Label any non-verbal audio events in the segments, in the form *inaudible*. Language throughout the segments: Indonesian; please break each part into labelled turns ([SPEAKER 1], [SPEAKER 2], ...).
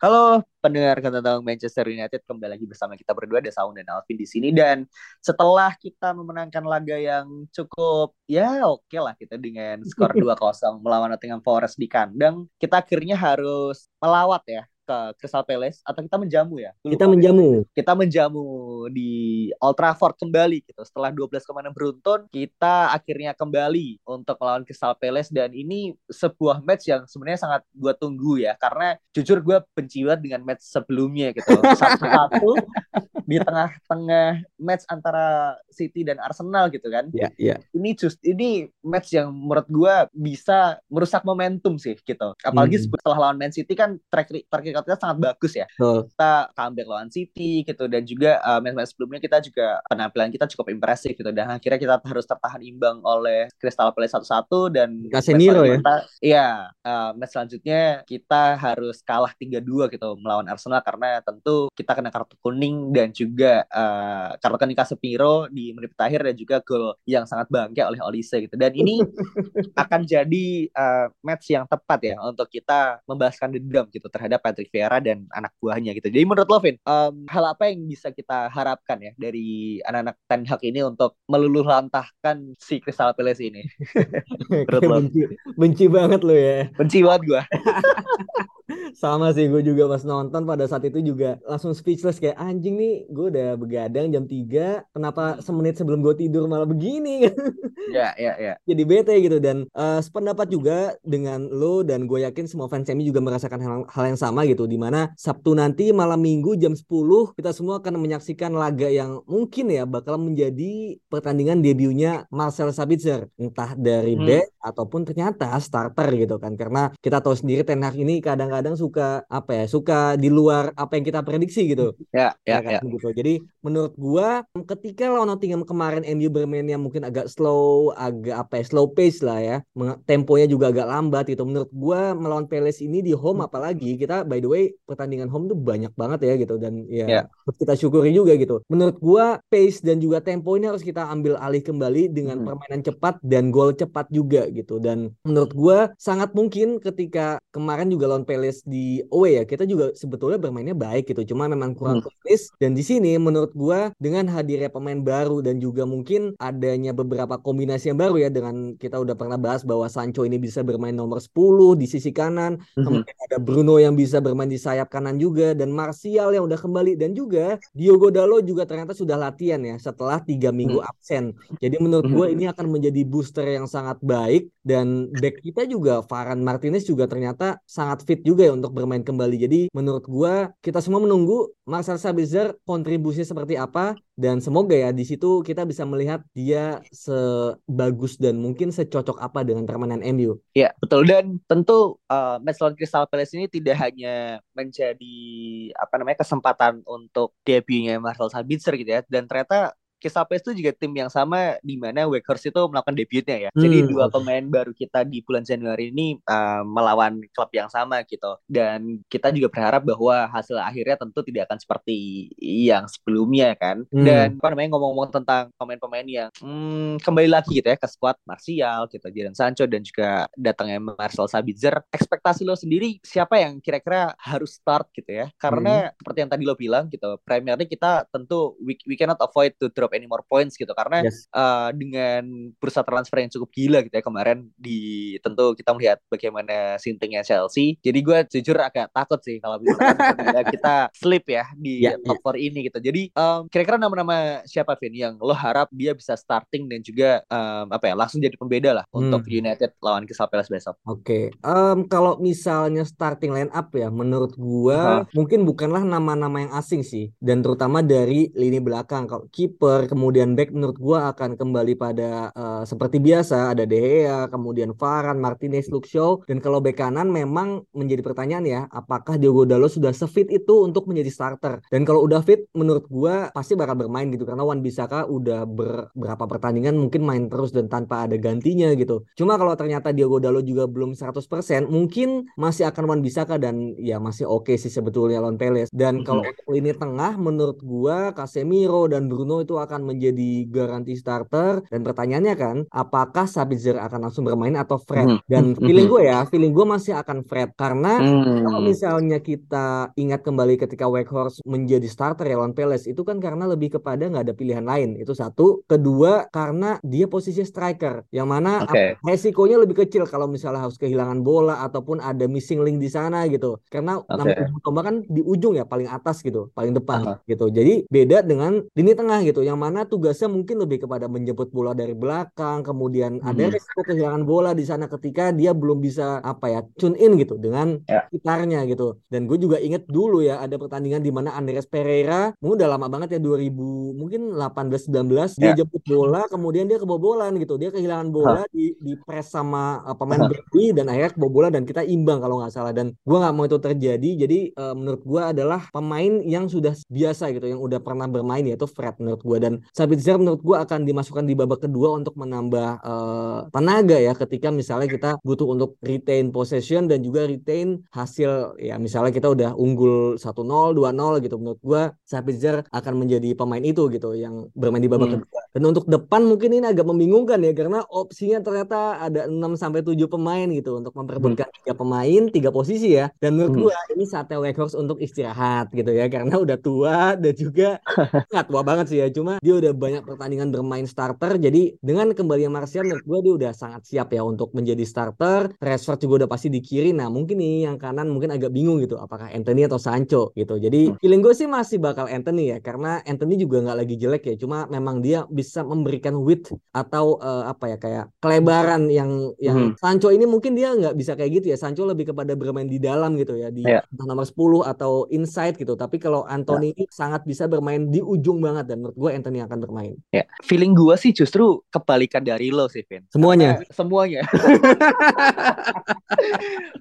[SPEAKER 1] Halo pendengar tentang Manchester United kembali lagi bersama kita berdua ada Saung dan Alvin di sini. Dan setelah kita memenangkan laga yang cukup ya oke okay lah kita dengan skor *laughs* 2-0 melawan Nottingham Forest di kandang kita akhirnya harus melawat ya ke Crystal Palace atau kita menjamu ya?
[SPEAKER 2] Kita menjamu.
[SPEAKER 1] Kita menjamu di Old Trafford kembali gitu. Setelah 12 ke mana beruntun, kita akhirnya kembali untuk melawan Crystal Palace dan ini sebuah match yang sebenarnya sangat gue tunggu ya karena jujur gue benci banget dengan match sebelumnya gitu. *laughs* Satu-satu di tengah-tengah match antara City dan Arsenal gitu kan.
[SPEAKER 2] Iya, iya.
[SPEAKER 1] Ini just ini match yang menurut gue bisa merusak momentum sih gitu. Apalagi hmm. setelah lawan Man City kan track track kita sangat bagus ya.
[SPEAKER 2] Oh.
[SPEAKER 1] Kita comeback lawan City gitu dan juga uh, match-match sebelumnya kita juga penampilan kita cukup impresif gitu dan akhirnya kita harus tertahan imbang oleh Crystal Palace satu-satu dan
[SPEAKER 2] Casemiro ya.
[SPEAKER 1] Iya, uh, match selanjutnya kita harus kalah 3-2 gitu melawan Arsenal karena tentu kita kena kartu kuning dan juga uh, kartu kuning Casemiro di menit terakhir dan juga gol yang sangat bangke oleh Olise gitu. Dan ini *laughs* akan jadi uh, match yang tepat ya untuk kita membahaskan dendam gitu terhadap Patrick Vieira dan anak buahnya gitu. Jadi menurut Lovin, um, hal apa yang bisa kita harapkan ya dari anak-anak Ten Hag ini untuk meluluh lantahkan si Crystal Palace ini? *laughs*
[SPEAKER 2] benci, benci banget lo ya.
[SPEAKER 1] Benci banget gue. *laughs*
[SPEAKER 2] Sama sih gue juga pas nonton pada saat itu juga langsung speechless kayak anjing nih gue udah begadang jam 3 kenapa semenit sebelum gue tidur malah begini *laughs*
[SPEAKER 1] ya ya ya
[SPEAKER 2] jadi bete gitu dan uh, sependapat juga dengan lo dan gue yakin semua fans MU juga merasakan hal, hal yang sama gitu di mana Sabtu nanti malam minggu jam 10 kita semua akan menyaksikan laga yang mungkin ya bakal menjadi pertandingan debutnya Marcel Sabitzer entah dari hmm. back ataupun ternyata starter gitu kan. Karena kita tahu sendiri Ten Hag ini kadang-kadang suka apa ya suka di luar apa yang kita prediksi gitu.
[SPEAKER 1] Ya ya, ya,
[SPEAKER 2] ya. gitu. Jadi menurut gua ketika lawan Nottingham kemarin MU bermainnya mungkin agak slow agak apa ya slow pace lah ya temponya juga agak lambat gitu. Menurut gua melawan Palace ini di home apalagi kita by the way pertandingan home tuh banyak banget ya gitu dan ya yeah. kita syukuri juga gitu menurut gua pace dan juga tempo ini harus kita ambil alih kembali dengan hmm. permainan cepat dan gol cepat juga gitu dan menurut gua sangat mungkin ketika kemarin juga lawan Palace di away ya kita juga sebetulnya bermainnya baik gitu cuma memang kurang hmm. dan di sini menurut gua dengan hadirnya pemain baru dan juga mungkin adanya beberapa kombinasi yang baru ya dengan kita udah pernah bahas bahwa Sancho ini bisa bermain nomor 10 di sisi kanan hmm. kemudian ada Bruno yang bisa bermain di sayap kanan juga dan Martial yang udah kembali dan juga Diogo Dalo juga ternyata sudah latihan ya setelah tiga minggu hmm. absen jadi menurut gue ini akan menjadi booster yang sangat baik dan back kita juga Varane Martinez juga ternyata sangat fit juga ya untuk bermain kembali. Jadi menurut gua kita semua menunggu Marcel Sabitzer kontribusinya seperti apa dan semoga ya di situ kita bisa melihat dia sebagus dan mungkin secocok apa dengan permainan MU.
[SPEAKER 1] Ya betul dan tentu uh, match lawan Crystal Palace ini tidak hanya menjadi apa namanya kesempatan untuk debutnya Marcel Sabitzer gitu ya dan ternyata Palace itu juga tim yang sama di mana Wakers itu melakukan debutnya ya. Hmm. Jadi dua pemain baru kita di bulan Januari ini uh, melawan klub yang sama gitu. Dan kita juga berharap bahwa hasil akhirnya tentu tidak akan seperti yang sebelumnya kan. Hmm. Dan apa namanya ngomong-ngomong tentang pemain-pemain yang hmm, kembali lagi gitu ya ke squad Martial gitu, Jadon Sancho dan juga datangnya Marcel Sabitzer. Ekspektasi lo sendiri siapa yang kira-kira harus start gitu ya? Karena hmm. seperti yang tadi lo bilang gitu, Premier League kita tentu we, we cannot avoid to drop drop any more points gitu karena yes. uh, dengan bursa transfer yang cukup gila gitu ya kemarin di tentu kita melihat bagaimana sintingnya Chelsea jadi gue jujur agak takut sih kalau misalnya kita slip ya di yeah, top yeah. ini gitu jadi um, kira-kira nama-nama siapa Vin yang lo harap dia bisa starting dan juga um, apa ya langsung jadi pembeda lah hmm. untuk United lawan Crystal Palace besok
[SPEAKER 2] oke okay. um, kalau misalnya starting line up ya menurut gue uh. mungkin bukanlah nama-nama yang asing sih dan terutama dari lini belakang kalau keeper kemudian back menurut gua akan kembali pada uh, seperti biasa ada De Gea kemudian Varane Martinez Luke Shaw. Dan kalau back kanan memang menjadi pertanyaan ya apakah Diogo Dalot sudah sefit itu untuk menjadi starter? Dan kalau udah fit menurut gua pasti bakal bermain gitu karena Wan Bisaka udah ber, berapa pertandingan mungkin main terus dan tanpa ada gantinya gitu. Cuma kalau ternyata Diogo Dalot juga belum 100% mungkin masih akan Wan Bisaka dan ya masih oke okay sih sebetulnya lawan Palace dan kalau untuk lini tengah menurut gua Casemiro dan Bruno itu akan menjadi garansi starter dan pertanyaannya kan apakah Sabitzer akan langsung bermain atau Fred mm -hmm. dan feeling gue ya feeling gue masih akan Fred karena mm. kalau misalnya kita ingat kembali ketika Weghorst menjadi starter ya lawan Palace itu kan karena lebih kepada nggak ada pilihan lain itu satu kedua karena dia posisi striker yang mana okay. resikonya lebih kecil kalau misalnya harus kehilangan bola ataupun ada missing link di sana gitu karena okay. nama tombak kan di ujung ya paling atas gitu paling depan uh -huh. gitu jadi beda dengan lini tengah gitu yang mana tugasnya mungkin lebih kepada menjemput bola dari belakang kemudian hmm. ada resiko kehilangan bola di sana ketika dia belum bisa apa ya tune in gitu dengan ya. sekitarnya gitu dan gue juga inget dulu ya ada pertandingan di mana Andres Pereira mungkin udah lama banget ya 2000 mungkin 18 19 dia ya. jemput bola kemudian dia kebobolan gitu dia kehilangan bola huh. di di press sama uh, pemain huh. dan akhirnya kebobolan dan kita imbang kalau nggak salah dan gue nggak mau itu terjadi jadi uh, menurut gue adalah pemain yang sudah biasa gitu yang udah pernah bermain yaitu Fred menurut gue dan Sabitzer menurut gue akan dimasukkan di babak kedua untuk menambah uh, tenaga ya ketika misalnya kita butuh untuk retain possession dan juga retain hasil. Ya misalnya kita udah unggul 1-0 2-0 gitu. Menurut gue Sabitzer akan menjadi pemain itu gitu yang bermain di babak hmm. kedua dan untuk depan mungkin ini agak membingungkan ya karena opsinya ternyata ada 6 sampai 7 pemain gitu untuk memperebutkan hmm. tiga pemain tiga posisi ya dan menurut hmm. gue ini saatnya Weghorst untuk istirahat gitu ya karena udah tua dan juga nggak tua banget sih ya cuma dia udah banyak pertandingan bermain starter jadi dengan kembali Martial menurut gue dia udah sangat siap ya untuk menjadi starter Rashford juga udah pasti di kiri nah mungkin nih yang kanan mungkin agak bingung gitu apakah Anthony atau Sancho gitu jadi hmm. feeling gue sih masih bakal Anthony ya karena Anthony juga nggak lagi jelek ya cuma memang dia bisa memberikan width atau uh, apa ya kayak kelebaran yang yang hmm. Sancho ini mungkin dia nggak bisa kayak gitu ya Sancho lebih kepada bermain di dalam gitu ya di yeah. nomor 10 atau inside gitu tapi kalau Anthony yeah. sangat bisa bermain di ujung banget dan menurut gue Anthony akan bermain.
[SPEAKER 1] Ya, feeling gue sih justru kebalikan dari lo sih, Vin.
[SPEAKER 2] Semuanya.
[SPEAKER 1] Karena, *laughs* semuanya.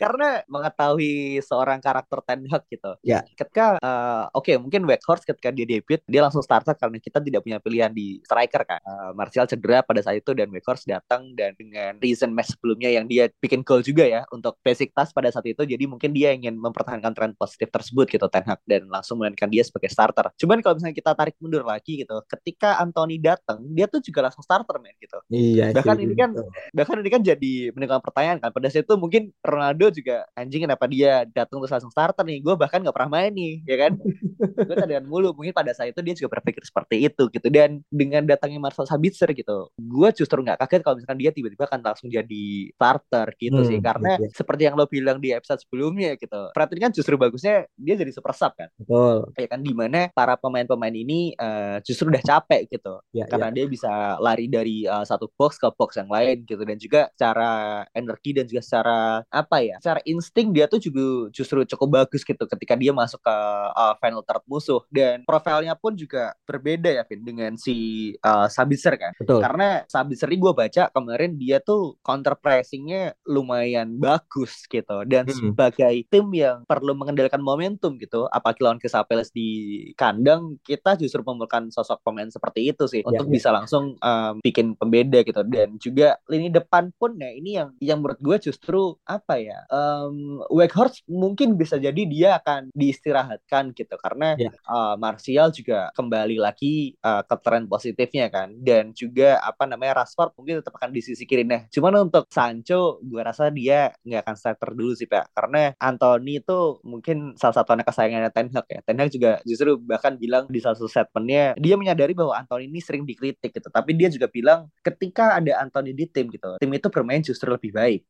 [SPEAKER 1] Karena mengetahui seorang karakter Ten Hag gitu.
[SPEAKER 2] Ya.
[SPEAKER 1] Ketika uh, oke okay, mungkin Weghorst ketika dia debut dia langsung starter karena kita tidak punya pilihan di striker kan. Uh, Martial cedera pada saat itu dan Weghorst datang dan dengan recent match sebelumnya yang dia bikin goal juga ya untuk basic task pada saat itu. Jadi mungkin dia ingin mempertahankan tren positif tersebut gitu Ten Hag dan langsung memainkan dia sebagai starter. Cuman kalau misalnya kita tarik mundur lagi gitu, ketika Anthony datang dia tuh juga langsung starter men gitu.
[SPEAKER 2] Iya.
[SPEAKER 1] Bahkan ini kan bahkan ini kan jadi menimbulkan pertanyaan kan pada saat itu mungkin Ronaldo juga anjing kenapa dia datang terus langsung starter nih gue bahkan nggak pernah main nih ya kan *laughs* gue cadangan mulu mungkin pada saat itu dia juga berpikir seperti itu gitu dan dengan datangnya Marcel Sabitzer gitu. Gue justru nggak kaget kalau misalkan dia tiba-tiba akan langsung jadi starter gitu hmm, sih. karena iya. seperti yang lo bilang di episode sebelumnya gitu Fred kan justru bagusnya dia jadi super sub kan.
[SPEAKER 2] Betul.
[SPEAKER 1] Ya kan di mana para pemain-pemain ini uh, justru udah capek gitu. Ya, karena ya. dia bisa lari dari uh, satu box ke box yang lain gitu. Dan juga secara energi dan juga secara apa ya secara insting dia tuh juga justru cukup bagus gitu ketika dia masuk ke uh, final third musuh. Dan profilnya pun juga berbeda ya Vin dengan si uh, Sabitzer kan
[SPEAKER 2] Betul.
[SPEAKER 1] karena Sabitzer ini gue baca kemarin dia tuh counter pressingnya lumayan bagus gitu dan hmm. sebagai tim yang perlu mengendalikan momentum gitu apalagi lawan Crystal Palace di kandang kita justru memerlukan sosok pemain seperti itu sih ya, untuk ya. bisa langsung um, bikin pembeda gitu dan juga lini depan pun ya ini yang yang menurut gue justru apa ya um, Weghorst mungkin bisa jadi dia akan diistirahatkan gitu karena. Ya. uh, Martial juga kembali lagi uh, ke tren kan. Dan juga apa namanya Rashford mungkin tetap akan di sisi kiri nah cuman untuk Sancho gue rasa dia nggak akan starter dulu sih pak. Karena Anthony itu mungkin salah satu anak kesayangannya Ten Hag ya. Ten Hag juga justru bahkan bilang di salah satu statementnya dia menyadari bahwa Anthony ini sering dikritik gitu. Tapi dia juga bilang ketika ada Anthony di tim gitu tim itu bermain justru lebih baik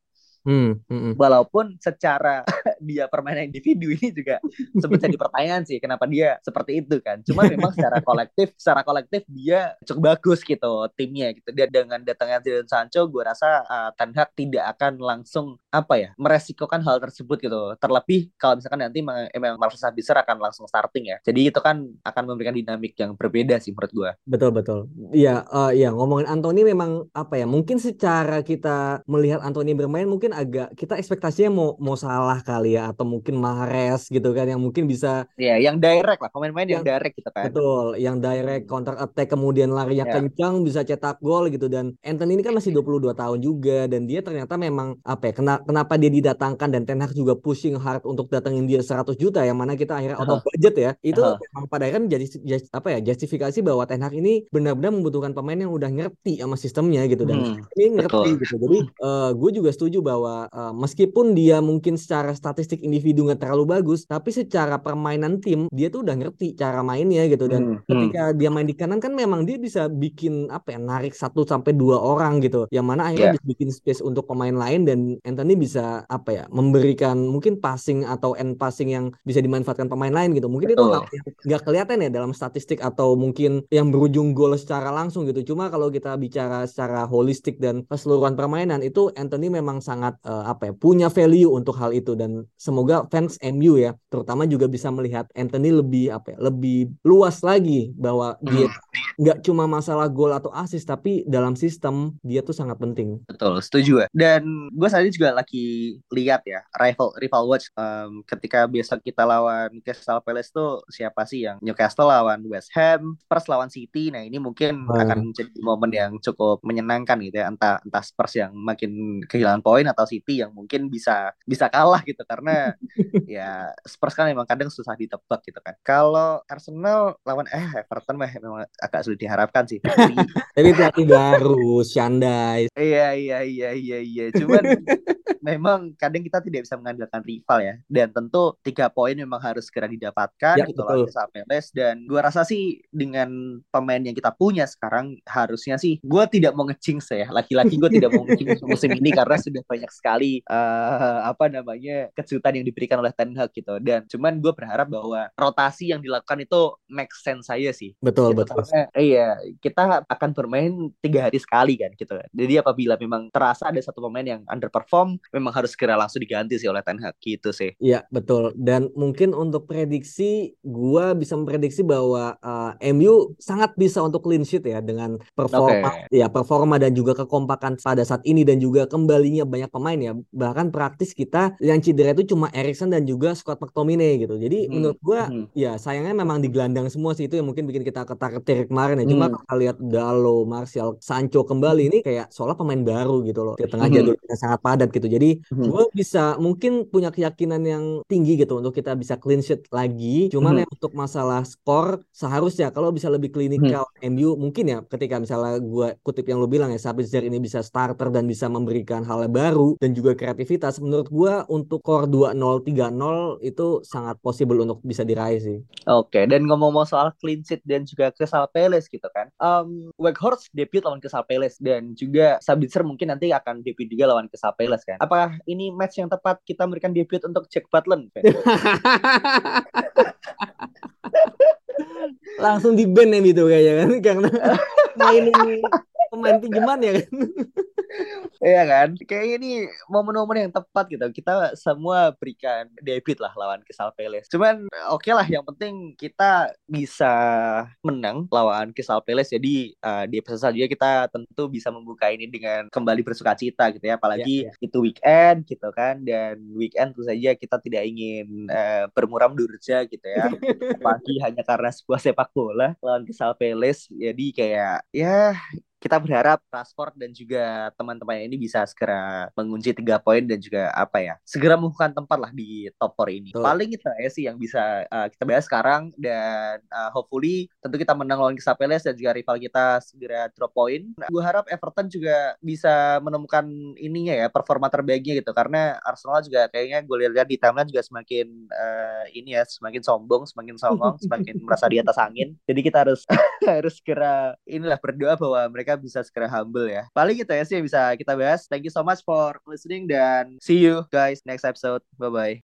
[SPEAKER 2] Hmm, hmm.
[SPEAKER 1] Walaupun secara *laughs* dia permainan individu ini juga sempat jadi pertanyaan sih kenapa dia seperti itu kan. Cuma memang secara *laughs* kolektif, secara kolektif dia cukup bagus gitu timnya gitu. Dia dengan datangnya Jadon Sancho, gue rasa uh, Ten Hag tidak akan langsung apa ya meresikokan hal tersebut gitu. Terlebih kalau misalkan nanti emang Marcel Sabitzer akan langsung starting ya. Jadi itu kan akan memberikan dinamik yang berbeda sih menurut gue.
[SPEAKER 2] Betul betul. Iya, uh, iya ngomongin Anthony memang apa ya? Mungkin secara kita melihat Anthony bermain mungkin agak kita ekspektasinya mau mau salah kali ya atau mungkin Mahrez gitu kan yang mungkin bisa
[SPEAKER 1] Iya, yang direct lah, pemain-pemain yang, yang direct gitu kan.
[SPEAKER 2] Betul, yang direct hmm. counter attack kemudian larinya yeah. kencang bisa cetak gol gitu dan Anthony ini kan masih 22 tahun juga dan dia ternyata memang apa ya kena, kenapa dia didatangkan dan Ten Hag juga pushing hard untuk datengin dia 100 juta yang mana kita akhirnya out of budget ya. Itu uh -huh. memang pada akhirnya menjadi just, apa ya justifikasi bahwa Ten Hag ini benar-benar membutuhkan pemain yang udah ngerti sama sistemnya gitu dan hmm, ini ngerti betul. gitu. Jadi uh, gue juga setuju bahwa uh, meskipun dia mungkin secara statistik individu nggak terlalu bagus, tapi secara permainan tim dia tuh udah ngerti cara mainnya gitu dan hmm, hmm. ketika hmm. dia main di kanan kan memang dia bisa bikin apa ya narik satu sampai dua orang gitu. Yang mana akhirnya yeah. bisa bikin space untuk pemain lain dan Anthony bisa apa ya memberikan mungkin passing atau end passing yang bisa dimanfaatkan pemain lain gitu. Mungkin Betul. itu nggak kelihatan ya dalam statistik atau mungkin yang berujung gol secara langsung gitu. Cuma kalau kita bicara secara holistik dan keseluruhan permainan itu Anthony memang sangat uh, apa ya punya value untuk hal itu dan semoga fans MU ya terutama juga bisa melihat Anthony lebih apa ya lebih luas lagi bahwa dia hmm. nggak cuma masalah gol atau assist tapi dalam sistem dia tuh sangat penting.
[SPEAKER 1] Betul, setuju ya. Dan gue tadi juga lagi lihat ya rival rival watch um, ketika biasa kita lawan Crystal Palace tuh siapa sih yang Newcastle lawan West Ham, Spurs lawan City. Nah, ini mungkin hmm. akan menjadi momen yang cukup menyenangkan gitu ya. Entah entah Spurs yang makin kehilangan poin atau City yang mungkin bisa bisa kalah gitu karena *laughs* ya Spurs kan memang kadang susah ditebak gitu kan. Kalau Arsenal lawan eh Everton mah memang agak sulit diharapkan sih.
[SPEAKER 2] Tapi *laughs* pelatih baru, Shandai.
[SPEAKER 1] Iya iya iya iya iya. Cuman *laughs* memang kadang kita tidak bisa mengandalkan rival ya. Dan tentu tiga poin memang harus segera didapatkan ya, gitu lawan Palace dan gua rasa sih dengan pemain yang kita punya sekarang harusnya sih gue tidak mau ngecing ya. Laki-laki gue tidak mau ngecing musim ini karena sudah banyak sekali uh, apa namanya kejutan yang diberikan oleh Ten Hag gitu. Dan cuman gue berharap bahwa rotasi yang dilakukan itu make sense saya sih.
[SPEAKER 2] Betul gitu. betul.
[SPEAKER 1] Karena, iya kita akan bermain tiga hari sekali kan gitu. Jadi apabila memang terasa ada satu pemain yang underperform, memang harus segera langsung diganti sih oleh Ten Hag gitu sih.
[SPEAKER 2] Iya betul. Dan mungkin untuk prediksi, gue bisa memprediksi bahwa uh, eh, MU sangat bisa untuk clean sheet ya dengan performa, okay. ya performa dan juga kekompakan pada saat ini dan juga kembalinya banyak pemain ya. Bahkan praktis kita yang cedera itu cuma Erikson dan juga Scott McTominay gitu. Jadi hmm. menurut gue hmm. ya sayangnya memang digelandang semua sih itu yang mungkin bikin kita ketar-ketir kemarin ya. Cuma hmm. kalau lihat Dalo, Martial, Sancho kembali ini kayak seolah pemain baru gitu loh. Di tengah hmm. jadwalnya sangat padat gitu. Jadi hmm. gue bisa mungkin punya keyakinan yang tinggi gitu untuk kita bisa clean sheet lagi. Cuman hmm. ya untuk masalah skor seharusnya kalau bisa lebih klinikal hmm. MU mungkin ya ketika misalnya gue kutip yang lo bilang ya Sabitzer ini bisa starter dan bisa memberikan hal baru dan juga kreativitas menurut gue untuk core 2-0 3-0 itu sangat possible untuk bisa diraih sih.
[SPEAKER 1] Oke, dan ngomong-ngomong soal clean sheet dan juga Crystal Palace gitu kan. Um, Weghorst debut lawan Crystal Palace dan juga Sabitzer mungkin nanti akan debut juga lawan Crystal Palace kan. Apakah ini match yang tepat kita memberikan debut untuk Jack Butland? *laughs*
[SPEAKER 2] Langsung di band ya gitu kayaknya kan karena *laughs* mainin pemain pinjaman ya kan.
[SPEAKER 1] Iya kan? Kayaknya ini momen-momen yang tepat gitu. Kita semua berikan debut lah lawan Crystal Palace. Cuman oke okay lah, yang penting kita bisa menang lawan Crystal Palace. Jadi uh, di episode selanjutnya kita tentu bisa membuka ini dengan kembali bersuka cita gitu ya. Apalagi yeah, yeah. itu weekend gitu kan. Dan weekend tentu saja kita tidak ingin uh, bermuram durja gitu ya. *laughs* Apalagi hanya karena sebuah sepak bola lawan Crystal Palace. Jadi kayak ya kita berharap Rashford dan juga teman-teman ini bisa segera mengunci tiga poin dan juga apa ya segera membuka tempat lah di top 4 ini. Betul. Paling itu ya sih yang bisa uh, kita bahas sekarang dan uh, hopefully tentu kita menang lawan Palace dan juga rival kita segera drop poin. Nah, gue harap Everton juga bisa menemukan ininya ya performa terbaiknya gitu karena Arsenal juga kayaknya gue lihat di timeline juga semakin uh, ini ya semakin sombong, semakin sombong, semakin *laughs* merasa di atas angin. Jadi kita harus *laughs* harus segera inilah berdoa bahwa mereka mereka bisa segera humble ya. Paling itu ya sih yang bisa kita bahas. Thank you so much for listening dan see you guys next episode. Bye bye.